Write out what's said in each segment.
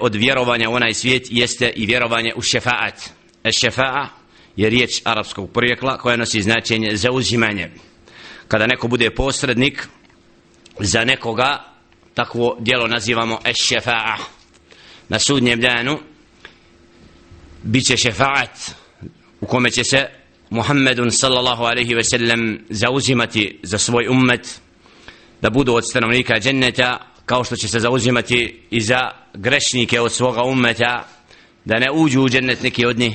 od vjerovanja u onaj svijet jeste i vjerovanje u šefaat. E, šefa'a je riječ arapskog porijekla koja nosi značenje za uzimanje. Kada neko bude posrednik za nekoga, takvo dijelo nazivamo e šefa'a. Na sudnjem danu bit će šefaat u kome će se Muhammedun sallallahu alaihi ve sellem zauzimati za svoj ummet da budu od stanovnika dženneta kao što će se zauzimati i za grešnike od svoga ummeta da ne uđu u džennet neki od njih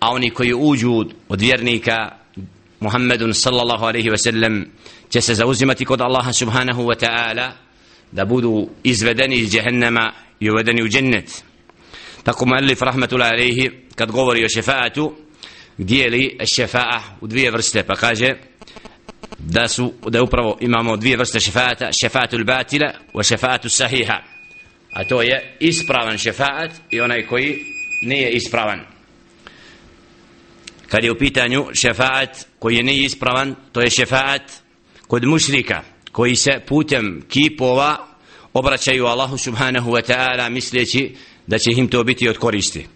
a oni koji uđu od vjernika Muhammedun sallallahu alaihi ve sellem će se zauzimati kod Allaha subhanahu wa ta'ala da budu izvedeni iz džehennema i uvedeni u džennet. Tako muallif rahmatullahi alaihi kad govori o šefaatu dijeli šefa'a u dvije vrste pa kaže da su da upravo imamo dvije vrste šefata šefatul batila i šefatu sahiha. A to je ispravan šefat i onaj koji nije ispravan. Kad je u pitanju šefat koji nije ispravan to je šefat kod mušrika koji se putem kipova obraćaju Allahu subhanahu wa ta'ala misleći da će im to biti od koristi.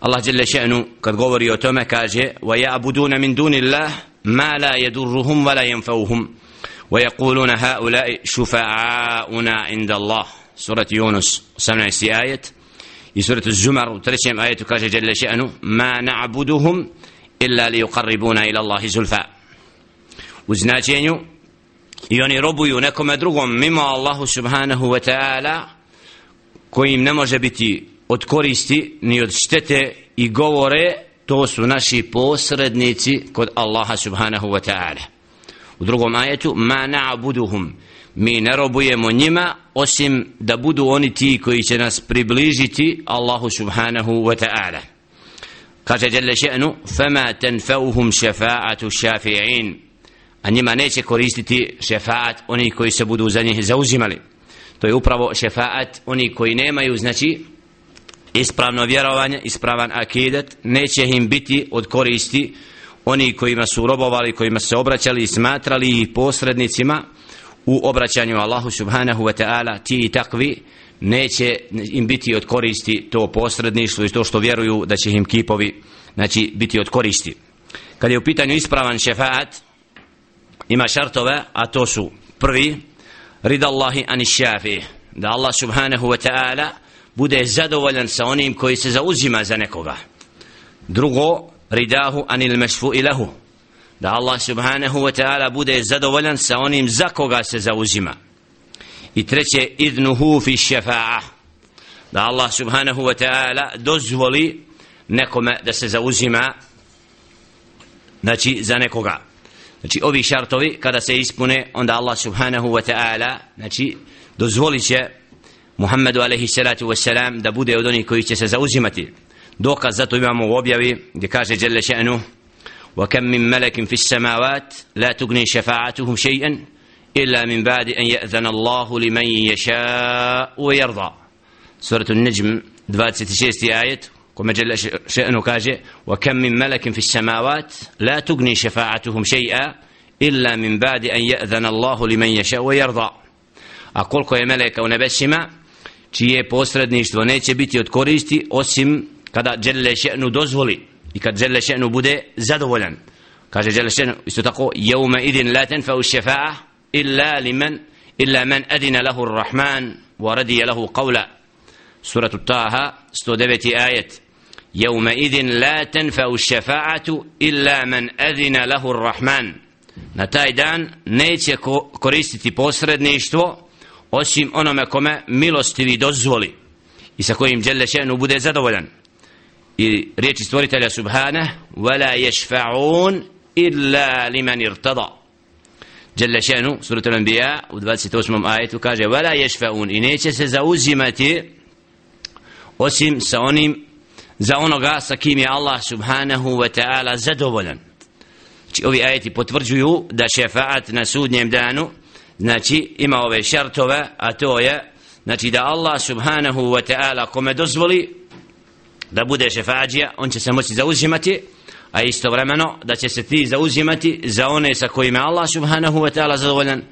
Allah dželle še'nu kad govori o tome kaže wa ya'buduna min dunillah ما لا يضرهم ولا ينفوهم ويقولون هؤلاء شفعاؤنا عند الله سورة يونس سمع آية سورة الزمر ترسم آية كاجة جل شأنه ما نعبدهم إلا ليقربونا إلى الله زلفا وزناجينيو i oni robuju nekome drugom mimo Allahu subhanahu wa ta'ala koji im ne može biti od koristi ni od štete i govore to su naši posrednici kod Allaha subhanahu wa ta'ala. U drugom ajetu ma na'buduhum. Mi ne robujemo njima osim da budu oni ti koji će nas približiti Allahu subhanahu wa ta'ala. Kaže jelle še'nu fama tenfauhum šefa'atu šafi'in a njima neće koristiti šefa'at oni koji se budu za njih zauzimali. To je upravo šefa'at oni koji nemaju znači ispravno vjerovanje, ispravan akidet, neće im biti od koristi oni kojima su robovali, kojima se obraćali i smatrali ih posrednicima u obraćanju Allahu subhanahu wa ta'ala, ti i takvi, neće im biti od koristi to posredništvo i to što vjeruju da će im kipovi znači, biti od koristi. Kad je u pitanju ispravan šefaat, ima šartove, a to su prvi, rida Allahi ani šafi, da Allah subhanahu wa ta'ala bude zadovoljan sa onim koji se zauzima za nekoga. Drugo ridahu anil mešfu ilahu. Da Allah subhanahu wa ta'ala bude zadovoljan sa onim za koga se zauzima. I treće idnuhu fi šefa'a. Da Allah subhanahu wa ta'ala dozvoli nekome da se zauzima znači za nekoga. Znači ovi šartovi kada se ispune onda Allah subhanahu wa ta'ala znači dozvolit će Muhammedu alaihi salatu wassalam da bude od onih koji će se zauzimati. Dokaz zato imamo u objavi وكم من ملك في السماوات لا تغني شفاعتهم شيئا إلا من بعد أن يأذن الله لمن يشاء ويرضى سورة النجم 26 آية كما جل شأنه كاجه وكم من ملك في السماوات لا تغني شفاعتهم شيئا إلا من بعد أن يأذن الله لمن يشاء ويرضى أقول كو ملك ونبسما čije posredništvo neće biti od koristi osim kada Đelle še'nu dozvoli i kad Đelle še'nu bude zadovoljan. Kaže Đelle še'nu isto tako jevme idin la tenfa u šefa'a illa liman illa man adina lahu rahman wa radije lahu qavla suratu Taha 109. ajet. Jevme idin la tenfa u šefa'atu illa man adina lahu rahman na taj dan neće koristiti posredništvo osim onome kome milostivi dozvoli i sa kojim dželle še'nu bude zadovoljan i riječi stvoritelja subhana وَلَا yashfa'un illa liman irtada dželle še'nu surat al-anbiya u 28. ajetu kaže wala yashfa'un i neće se zauzimati osim sa onim za onoga sa kim je Allah subhanahu wa ta'ala zadovoljan znači ovi ajeti potvrđuju da šefaat na sudnjem danu znači ima ove šartove a to je znači da Allah subhanahu wa ta'ala kome dozvoli da bude šefađija on će se moći zauzimati a isto vremeno da će se ti zauzimati za one sa kojima Allah subhanahu wa ta'ala zadovoljan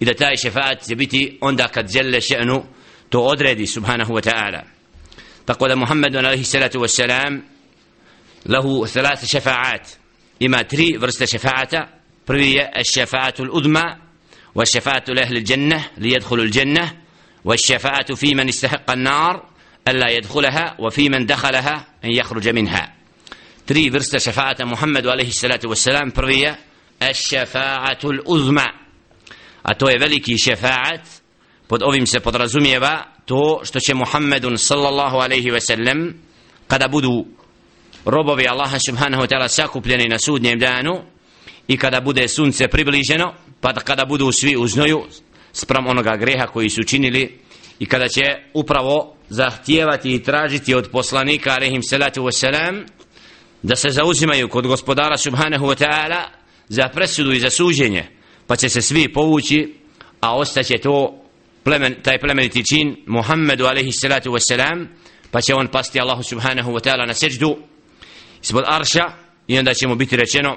i da taj šefat će biti onda kad zelle še'nu to odredi subhanahu wa ta'ala. Tako da Muhammedun alaihi salatu wassalam lahu thalata šefa'at. Ima tri vrste šefa'ata. Prvi je šefa'atul udma' والشفاعة لأهل الجنة ليدخلوا الجنة والشفاعة في من استحق النار ألا يدخلها وفي من دخلها أن يخرج منها تري ورست شفاعة محمد عليه الصلاة والسلام برية الشفاعة الأظمى أتوي ذلك شفاعة pod ovim se podrazumijeva to što će Muhammedun sallallahu alaihi ve sellem kada budu robovi Allaha subhanahu wa ta'ala sakupljeni na sudnjem danu i kada bude sunce približeno pa kada budu svi u znoju sprem onoga greha koji su činili i kada će upravo zahtijevati i tražiti od poslanika alaihim salatu wasalam da se zauzimaju kod gospodara subhanahu wa ta'ala za presudu i za suđenje pa će se svi povući a ostaće to plemen, taj plemeniti čin Muhammedu alaihi salatu wasalam pa će on pasti Allahu subhanahu wa ta'ala na seđdu ispod arša i onda će mu biti rečeno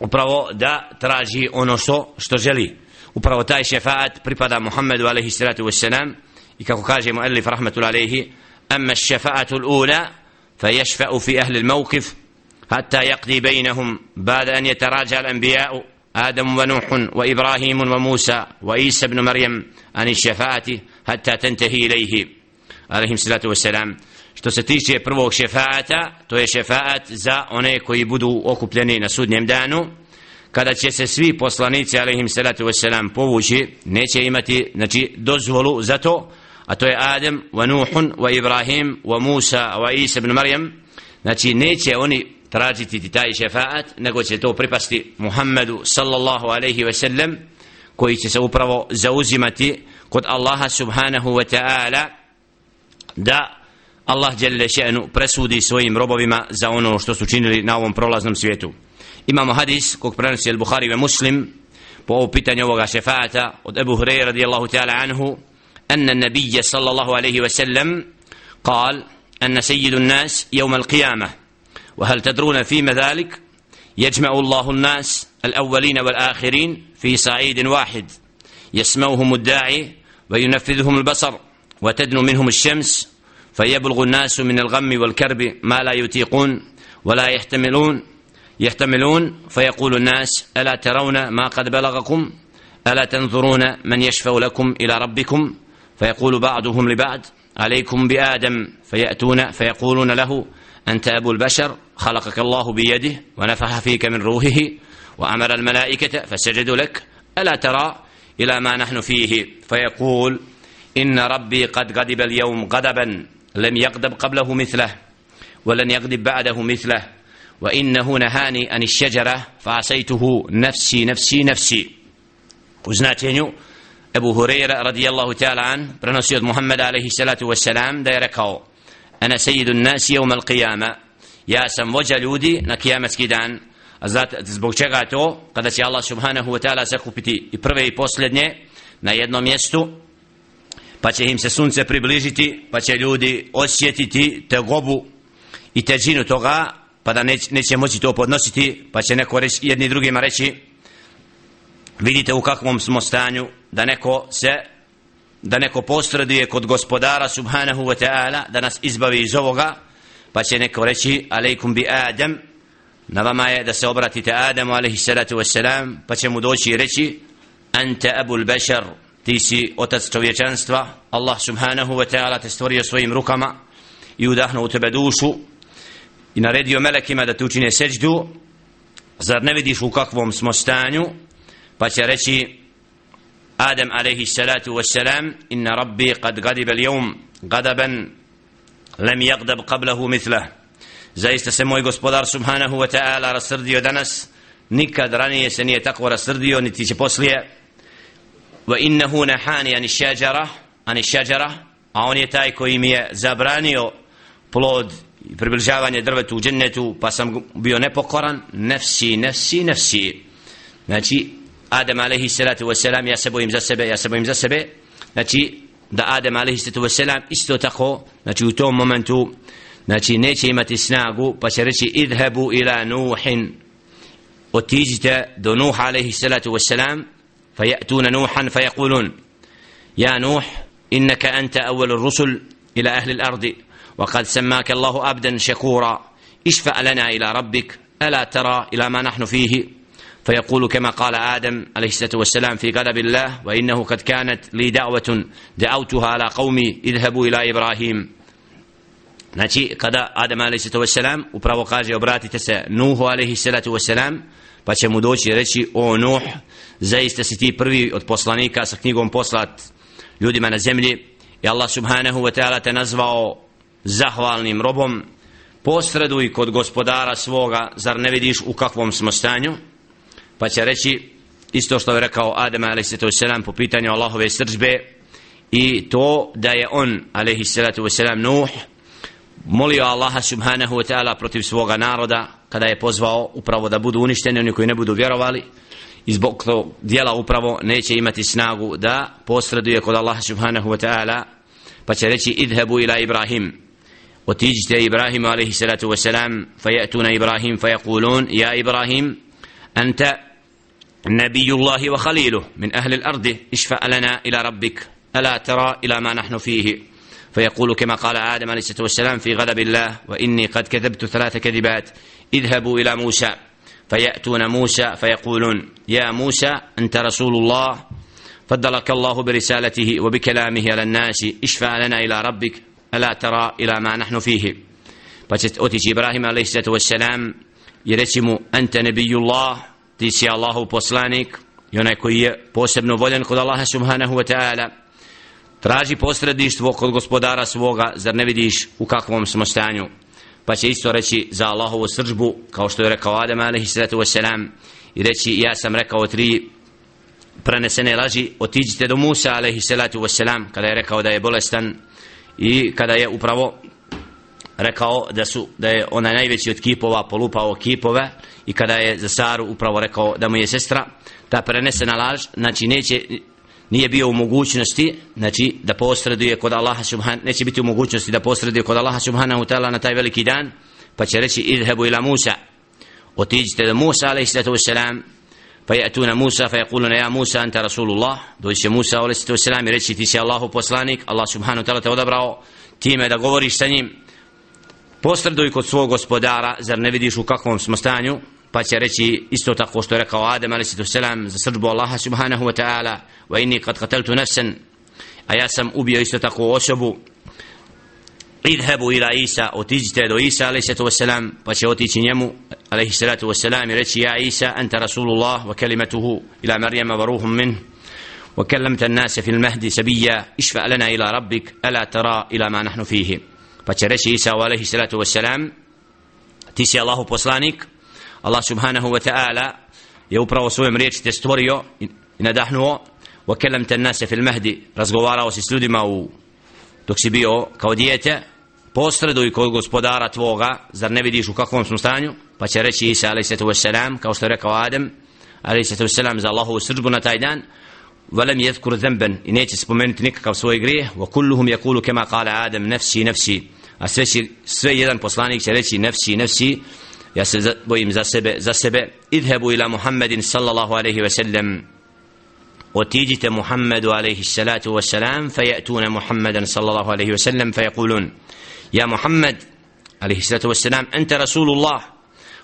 upravo da traži ono što, što želi. Upravo taj šefaat pripada Muhammedu alaihi salatu wassalam i kako kaže mu Elif rahmatul alaihi أما الشفاعة الأولى فيشفأ في أهل الموقف حتى يقضي بينهم بعد أن يتراجع الأنبياء آدم ونوح وإبراهيم وموسى وعيسى بن مريم عن الشفاعة حتى تنتهي إليه عليهم الصلاة والسلام Što se tiče prvog šefata to je šefat za one koji budu okupljeni na sudnjem danu, kada će se svi poslanici, alaihim salatu wasalam, povući, neće imati znači, dozvolu za to, a to je Adem, wa Nuhun, wa Ibrahim, wa Musa, wa Isa ibn Marijam, znači neće oni tražiti taj šefaat, nego će to pripasti Muhammedu sallallahu alaihi wasallam koji će se upravo zauzimati kod Allaha subhanahu wa ta'ala da Allah djelile še'nu presudi svojim robovima za ono što su činili na ovom prolaznom svijetu. Imamo hadis kog prenosi al-Bukhari ve Muslim po ovo pitanje ovoga šefaata od Ebu Hureyre radijallahu ta'ala anhu أن النبي صلى الله عليه وسلم قال أن سيد الناس يوم القيامة وهل تدرون فيما ذلك يجمع الله الناس الأولين والآخرين في صعيد واحد يسموهم الداعي وينفذهم البصر وتدنو منهم الشمس فيبلغ الناس من الغم والكرب ما لا يطيقون ولا يحتملون يحتملون فيقول الناس ألا ترون ما قد بلغكم؟ ألا تنظرون من يشفع لكم إلى ربكم؟ فيقول بعضهم لبعض عليكم بآدم فيأتون فيقولون له أنت أبو البشر خلقك الله بيده ونفح فيك من روحه وأمر الملائكة فسجدوا لك ألا ترى إلى ما نحن فيه؟ فيقول إن ربي قد غضب اليوم غضبا لم يغضب قبله مثله ولن يغضب بعده مثله وإنه نهاني عن الشجرة فعصيته نفسي نفسي نفسي وزناتينيو أبو هريرة رضي الله تعالى عنه برنسيد محمد عليه الصلاة والسلام دا يركو أنا سيد الناس يوم القيامة يا سم وجه لودي نكيامة كيدان Zato, zbog čega to, kada će Allah subhanahu wa ta'ala sakupiti i prve i posljednje na jednom mjestu, pa će im se sunce približiti, pa će ljudi osjetiti te gobu i težinu toga, pa da neće, neće moći to podnositi, pa će neko reći, jedni drugima reći, vidite u kakvom smo stanju, da neko se, da neko postraduje kod gospodara subhanahu wa ta'ala, da nas izbavi iz ovoga, pa će neko reći, alejkum bi Adam, na vama je da se obratite Adamu, alaihi salatu wassalam, pa će mu doći i reći, anta abul bešar, ti si otac čovječanstva Allah subhanahu wa ta'ala te stvorio svojim rukama i udahnuo u tebe dušu i naredio melekima da te učine seđdu. Zar ne vidiš u kakvom smo stanju? Pa će reći Adam alaihi salatu wassalam inna rabbi qad gadiba l'jum gadaban lem jagdab qablahu mithlah zaista se moj gospodar subhanahu wa ta'ala rasrdio danas. Nikad ranije se nije tako rasrdio niti će poslije wa وإنه نحاني عن الشجرة عن الشجرة أون يتاي كوي zabranio plod i približavanje drvetu u džennetu pa sam bio nepokoran nefsi, nefsi, nefsi. Znači Adem alejhi salatu wasalam ja se bojim za sebe, ja se bojim za sebe. Znači da Adem alaihi salatu wasalam isto tako znači u tom momentu znači neće imati snagu pa će reći idhebu ila nuhin. Otiđite do nuha alaihi salatu wasalam فيأتون نوحا فيقولون يا نوح إنك أنت أول الرسل إلى أهل الأرض وقد سماك الله عبدا شكورا اشفع لنا إلى ربك ألا ترى إلى ما نحن فيه فيقول كما قال آدم عليه الصلاة والسلام في غضب الله وإنه قد كانت لي دعوة دعوتها على قومي اذهبوا إلى إبراهيم Znači, kada Adam a.s. upravo kaže obratite se Nuhu a.s. pa će mu doći reći o Nuh, zaista si ti prvi od poslanika sa knjigom poslat ljudima na zemlji i Allah subhanahu wa ta'ala te nazvao zahvalnim robom posreduj kod gospodara svoga zar ne vidiš u kakvom smo stanju pa će reći isto što je rekao Adem a.s. po pitanju Allahove srđbe i to da je on a.s. Nuh molio Allaha subhanahu wa ta'ala protiv svoga naroda kada je pozvao upravo da budu uništeni oni koji ne budu vjerovali i zbog tog dijela upravo neće imati snagu da posreduje kod Allaha subhanahu wa ta'ala pa će reći idhebu ila Ibrahim otiđite Ibrahim alaihi salatu wa salam fajatuna Ibrahim fajakulun ja Ibrahim anta نبي الله من أهل الأرض اشفع لنا إلى ربك ألا ترى إلى ما نحن فيه فيقول كما قال آدم عليه الصلاة والسلام في غضب الله وإني قد كذبت ثلاث كذبات اذهبوا إلى موسى فيأتون موسى فيقولون يا موسى أنت رسول الله فضلك الله برسالته وبكلامه على الناس اشفع لنا إلى ربك ألا ترى إلى ما نحن فيه أتيش إبراهيم عليه الصلاة والسلام يرسم أنت نبي الله تيسي الله بوصلانك يوناكو posebno voljen kod Allaha subhanahu wa ta'ala traži posredništvo kod gospodara svoga, zar ne vidiš u kakvom smo stanju? Pa će isto reći za Allahovu sržbu kao što je rekao Adam wasalam i reći ja sam rekao tri prenesene laži, otiđite do Musa a.s. kada je rekao da je bolestan i kada je upravo rekao da su da je ona najveći od kipova polupao kipove i kada je za Saru upravo rekao da mu je sestra ta prenesena laž znači neće nije bio u mogućnosti znači da posreduje kod Allaha subhanahu neće biti u mogućnosti da posreduje kod Allaha subhanahu ta'ala na taj veliki dan pa će reći idhebu ila Musa. Otiđite do Musa alaihi sallatu wassalam pa yatuna Musa fa yaquluna ya Musa anta Rasulullah. Dođe Musa alaihi sallatu wassalam i reći ti si Allahu poslanik Allah subhanahu ta'ala te odabrao time da govoriš sa njim. Posreduj kod svog gospodara zar ne vidiš u kakvom smo stanju? باشرتي استوتا قوستورك وآدم عليه الصلاة والسلام سرب الله سبحانه وتعالى وإني قد قتلت نفسا أياسم أبي استوتا قوشبو اذهبوا إلى عيسى وتجتد دو عيسى عليه الصلاة والسلام باشوتي تنيمو عليه الصلاة والسلام رتي يا عيسى أنت رسول الله وكلمته إلى مريم بروه منه وكلمت الناس في المهد سبيا اشفع لنا إلى ربك ألا ترى إلى ما نحن فيه باشرتي عيسى عليه الصلاة والسلام تيسي الله بوسلانك Allah subhanahu wa ta'ala je upravo svojom riječi te stvorio i nadahnuo wa kellam te nase fil mehdi razgovarao si s ljudima u dok si bio kao dijete posreduj kod gospodara tvoga zar ne vidiš u kakvom smo stanju pa će reći Isa alaihissalatu wassalam kao što je rekao Adem alaihissalatu wassalam za Allahovu srđbu na taj dan ولم يذكر ذنبا i neće spomenuti nikakav svoj grijeh وكلهم يقول كما قال آدم نفسي نفسي a sve, sve jedan poslanik će reći nefsi nefsi Ja se bojim za sebe za sebe idhebu ila Muhammedin sallallahu alaihi ve sellem otiđite Muhammedu alaihi salatu wa salam fajatuna Muhammedan sallallahu alaihi ve sellem fajakulun ja Muhammed salatu wa salam ente Rasulullah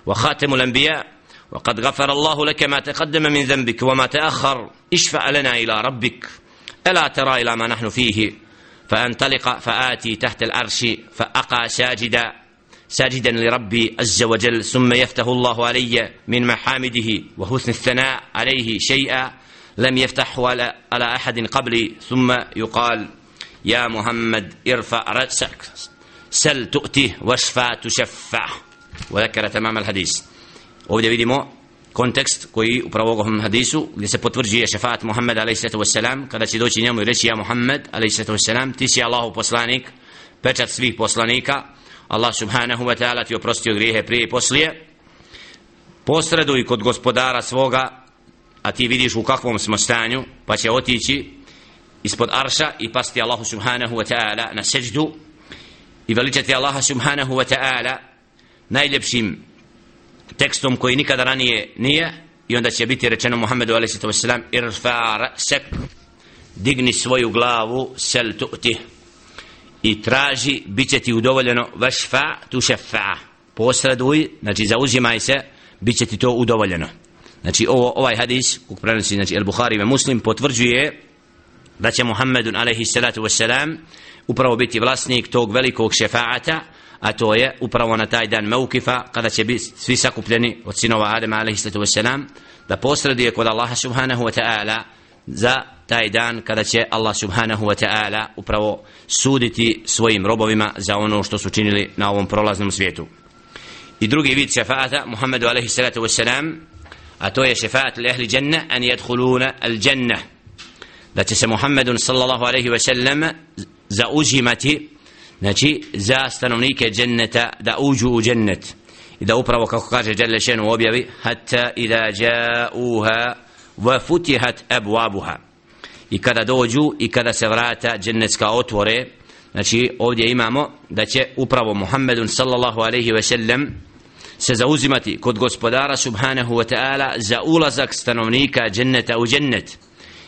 wa khatimu l'anbiya وقد غفر الله لك ما تقدم من ذنبك وما تأخر اشفع لنا إلى ربك ألا ترى إلى ما نحن فيه فأنطلق فآتي تحت العرش فأقى ساجدا ساجدا لربي عز وجل ثم يفتح الله علي من محامده وحسن الثناء عليه شيئا لم يفتح على, على أحد قبلي. ثم يقال يا محمد ارفع رأسك سل تؤتي واشفى تشفع. وذكر تمام الحديث. وبدأ بديمو كونتكست كوي وبروغهم حديثه. لسا بتفرجي شفاعة محمد عليه الصلاة والسلام. كذا سيدوشي نيوم يا محمد عليه الصلاة والسلام. تيسي الله بوصلانيك بجت سبيه بوصلانيكا. Allah subhanahu wa ta'ala ti oprostio grijehe prije i poslije posreduj kod gospodara svoga a ti vidiš u kakvom smo stanju pa će otići ispod arša i pasti Allahu subhanahu wa ta'ala na seđdu i veličati Allaha subhanahu wa ta'ala najljepšim tekstom koji nikada ranije nije i onda će biti rečeno Muhammedu a.s. irfa sek digni svoju glavu sel tu'tih i traži bit će ti udovoljeno vašfa tu šefa. Posreduj znači zauzimaj se bit će ti to udovoljeno. Znači ovo, ovaj hadis kog prenosi znači El Bukhari i Muslim potvrđuje da će Muhammedun alaihi salatu wasalam upravo biti vlasnik tog velikog šefaata a to je upravo na taj dan Meukifa kada će biti svi sakupljeni od sinova Adama alaihi salatu wasalam, da posreduje kod Allaha subhanahu wa ta'ala za taj dan kada će Allah subhanahu wa ta'ala upravo suditi svojim robovima za ono što su činili na ovom prolaznom svijetu. I drugi vid šefaata Muhammedu alaihi salatu wassalam a to je šefaat li ahli dženne an jedhuluna al dženne. Da će se Muhammedun sallallahu alaihi wasallam zauzimati znači za stanovnike dženneta da uđu u džennet. I da upravo kako kaže Đelle u objavi hatta ida jauha wa futihat abwabuha i kada dođu i kada se vrata džennetska otvore znači ovdje imamo da će upravo Muhammedun sallallahu alaihi ve sellem se zauzimati kod gospodara subhanahu wa ta'ala za ulazak stanovnika dženneta u džennet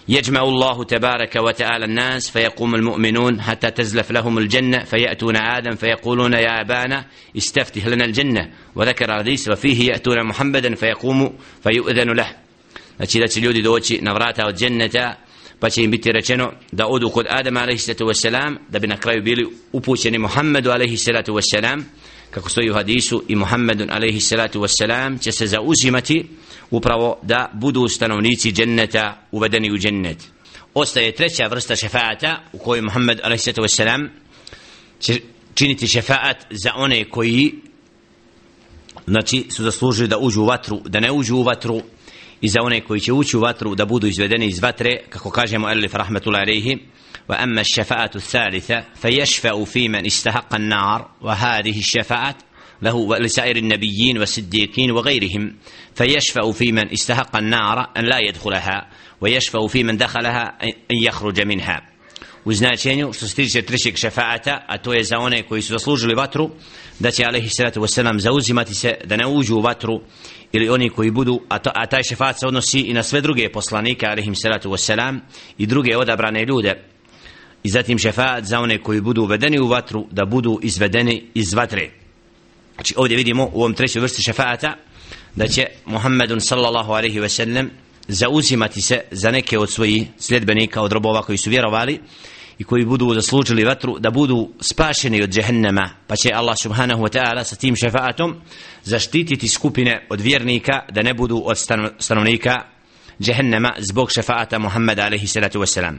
يجمع الله تبارك وتعالى الناس فيقوم المؤمنون حتى تزلف لهم الجنة فيأتون آدم فيقولون يا أبانا استفتح لنا الجنة وذكر الحديث وفيه يأتون محمدا فيقوم فيؤذن له znači da će ljudi doći na vrata od dženneta pa će im biti rečeno da odu kod Adama alaihi sallatu wassalam da bi na kraju bili upućeni Muhammedu alejselatu vesselam wassalam. Kako stoji u hadisu i Muhammedun alejselatu vesselam wassalam će se zauzimati upravo da budu stanovnici dženneta uvedeni u džennet. Ostaje treća vrsta šefaata u kojoj Muhammed alejselatu vesselam wassalam će činiti šefaat za one koji znači su zaslužili da uđu u vatru da ne uđu u vatru i za one koji će ući u vatru da budu izvedeni iz vatre kako kažemo alif rahmetullahi alejhi ash-shafa'atu ath-thalitha fayashfa'u fi man istahaqa an-nar wa hadhihi ash-shafa'at له ولسائر النبيين والصديقين وغيرهم فيشفع في من استحق النار أن لا يدخلها ويشفع في من دخلها أن يخرج منها u značenju što se tiče trećeg šefaata a to je za one koji su zaslužili vatru da će alaihi salatu wasalam zauzimati se da ne uđu u vatru ili oni koji budu a, to, a taj šefaat se odnosi i na sve druge poslanike alaihi salatu wasalam i druge odabrane ljude. I zatim šefaat za one koji budu uvedeni u vatru da budu izvedeni iz vatre. Znači ovdje vidimo u ovom trećoj vrsti šefaata da će Muhammedun sallallahu alaihi wasallam zauzimati se za neke od svojih sljedbenika od robova koji su vjerovali i koji budu zaslužili vatru da budu spašeni od džehennema. Pa će Allah subhanahu wa ta'ala sa tim šefaatom zaštititi skupine od vjernika da ne budu od stanovnika džehennema zbog šefaata Muhammeda alaihi salatu wasalam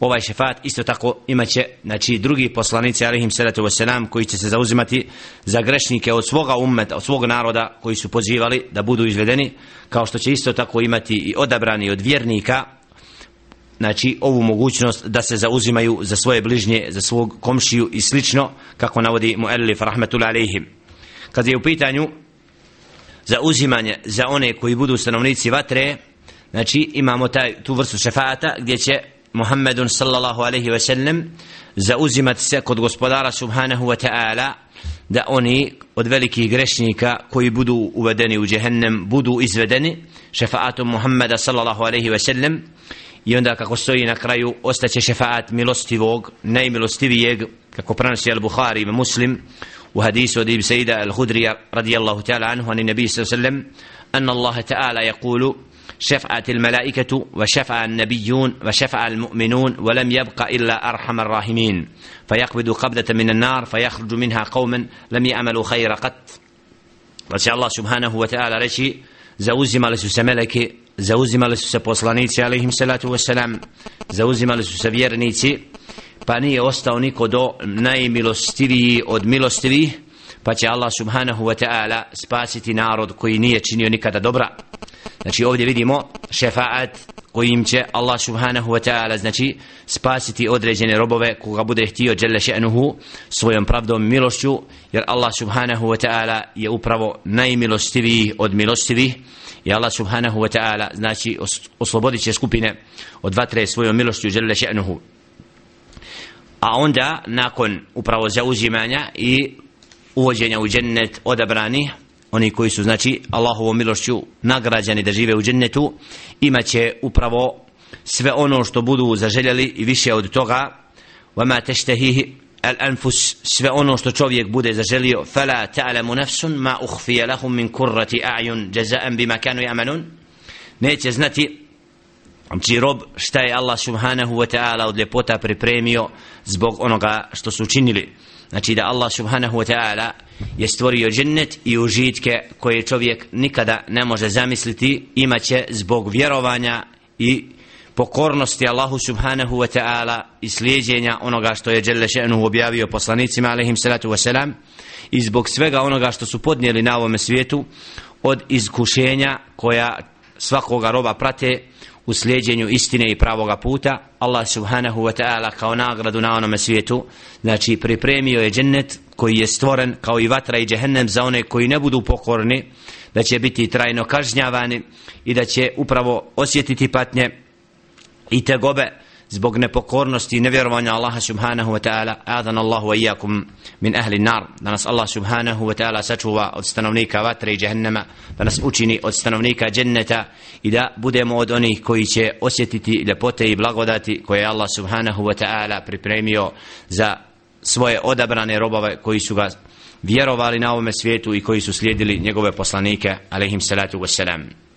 ovaj šefaat isto tako imaće znači drugi poslanici alaihi salatu wasalam koji će se zauzimati za grešnike od svoga ummeta od svog naroda koji su pozivali da budu izvedeni kao što će isto tako imati i odabrani od vjernika znači ovu mogućnost da se zauzimaju za svoje bližnje, za svog komšiju i slično kako navodi muallif rahmetul alejhim. Kad je u pitanju za uzimanje za one koji budu stanovnici vatre, znači imamo taj, tu vrstu šefata gdje će Muhammedun sallallahu alaihi ve sellem zauzimati se kod gospodara subhanahu wa ta'ala da oni od velikih grešnika koji budu uvedeni u džehennem budu izvedeni šefaatom Muhammeda sallallahu alaihi ve sellem i onda kako stoji na kraju ostaće šefaat milostivog najmilostivijeg kako prenosi al-Bukhari i Muslim u hadisu od Ibn Sejda al-Hudrija radijallahu ta'ala anhu ani nebi sallam أن الله تعالى يقول شفعت الملائكة وشفع النبيون وشفع المؤمنون ولم يبق إلا أرحم الراحمين فيقبض قبضة من النار فيخرج منها قوما لم يعملوا خير قط وسأل الله سبحانه وتعالى رشي زوزم لسوس ملكي zauzimali su se poslanici alaihim salatu wasalam zauzimali su se vjernici pa nije ostao niko do najmilostiviji od milostivih pa će Allah subhanahu wa ta'ala spasiti narod koji nije činio nikada dobra znači ovdje vidimo šefaat kojim će Allah subhanahu wa ta'ala znači spasiti određene robove koga bude htio dželle še'nuhu svojom pravdom milošću jer Allah subhanahu wa ta'ala je upravo najmilostiviji od milostivih. I Allah subhanahu wa ta'ala znači oslobodit će skupine od vatre svojom milošću dželle še'nuhu. A onda nakon upravo zauzimanja i uvođenja u džennet odabrani oni koji su znači Allahovom milošću nagrađani da žive u džennetu imaće upravo sve ono što budu zaželjeli i više od toga وما تشتهيه al anfus sve ono što čovjek bude zaželio fala ta'lamu nafsun ma ukhfiya lahum min kurrati a'yun jazaan bima kanu ya'malun neće znati Znači rob šta je Allah subhanahu wa ta'ala od ljepota pripremio zbog onoga što su učinili. Znači da Allah subhanahu wa ta'ala je stvorio džennet i užitke koje čovjek nikada ne može zamisliti imaće zbog vjerovanja i pokornosti Allahu subhanahu wa ta'ala i slijedjenja onoga što je Đelle še'nu objavio poslanicima alaihim salatu wa salam i zbog svega onoga što su podnijeli na ovome svijetu od iskušenja koja svakoga roba prate u slijedjenju istine i pravoga puta Allah subhanahu wa ta'ala kao nagradu na onome svijetu znači pripremio je džennet koji je stvoren kao i vatra i džehennem za one koji ne budu pokorni da će biti trajno kažnjavani i da će upravo osjetiti patnje i tegobe zbog nepokornosti i nevjerovanja Allaha subhanahu wa ta'ala adan Allahu wa iyakum min ahli nar da nas Allah subhanahu wa ta'ala sačuva od stanovnika vatre i jahannama da nas učini od stanovnika dženneta i da budemo od onih koji će osjetiti ljepote i blagodati koje je Allah subhanahu wa ta'ala pripremio za svoje odabrane robove koji su ga vjerovali na ovome svijetu i koji su slijedili njegove poslanike alaihim salatu wassalam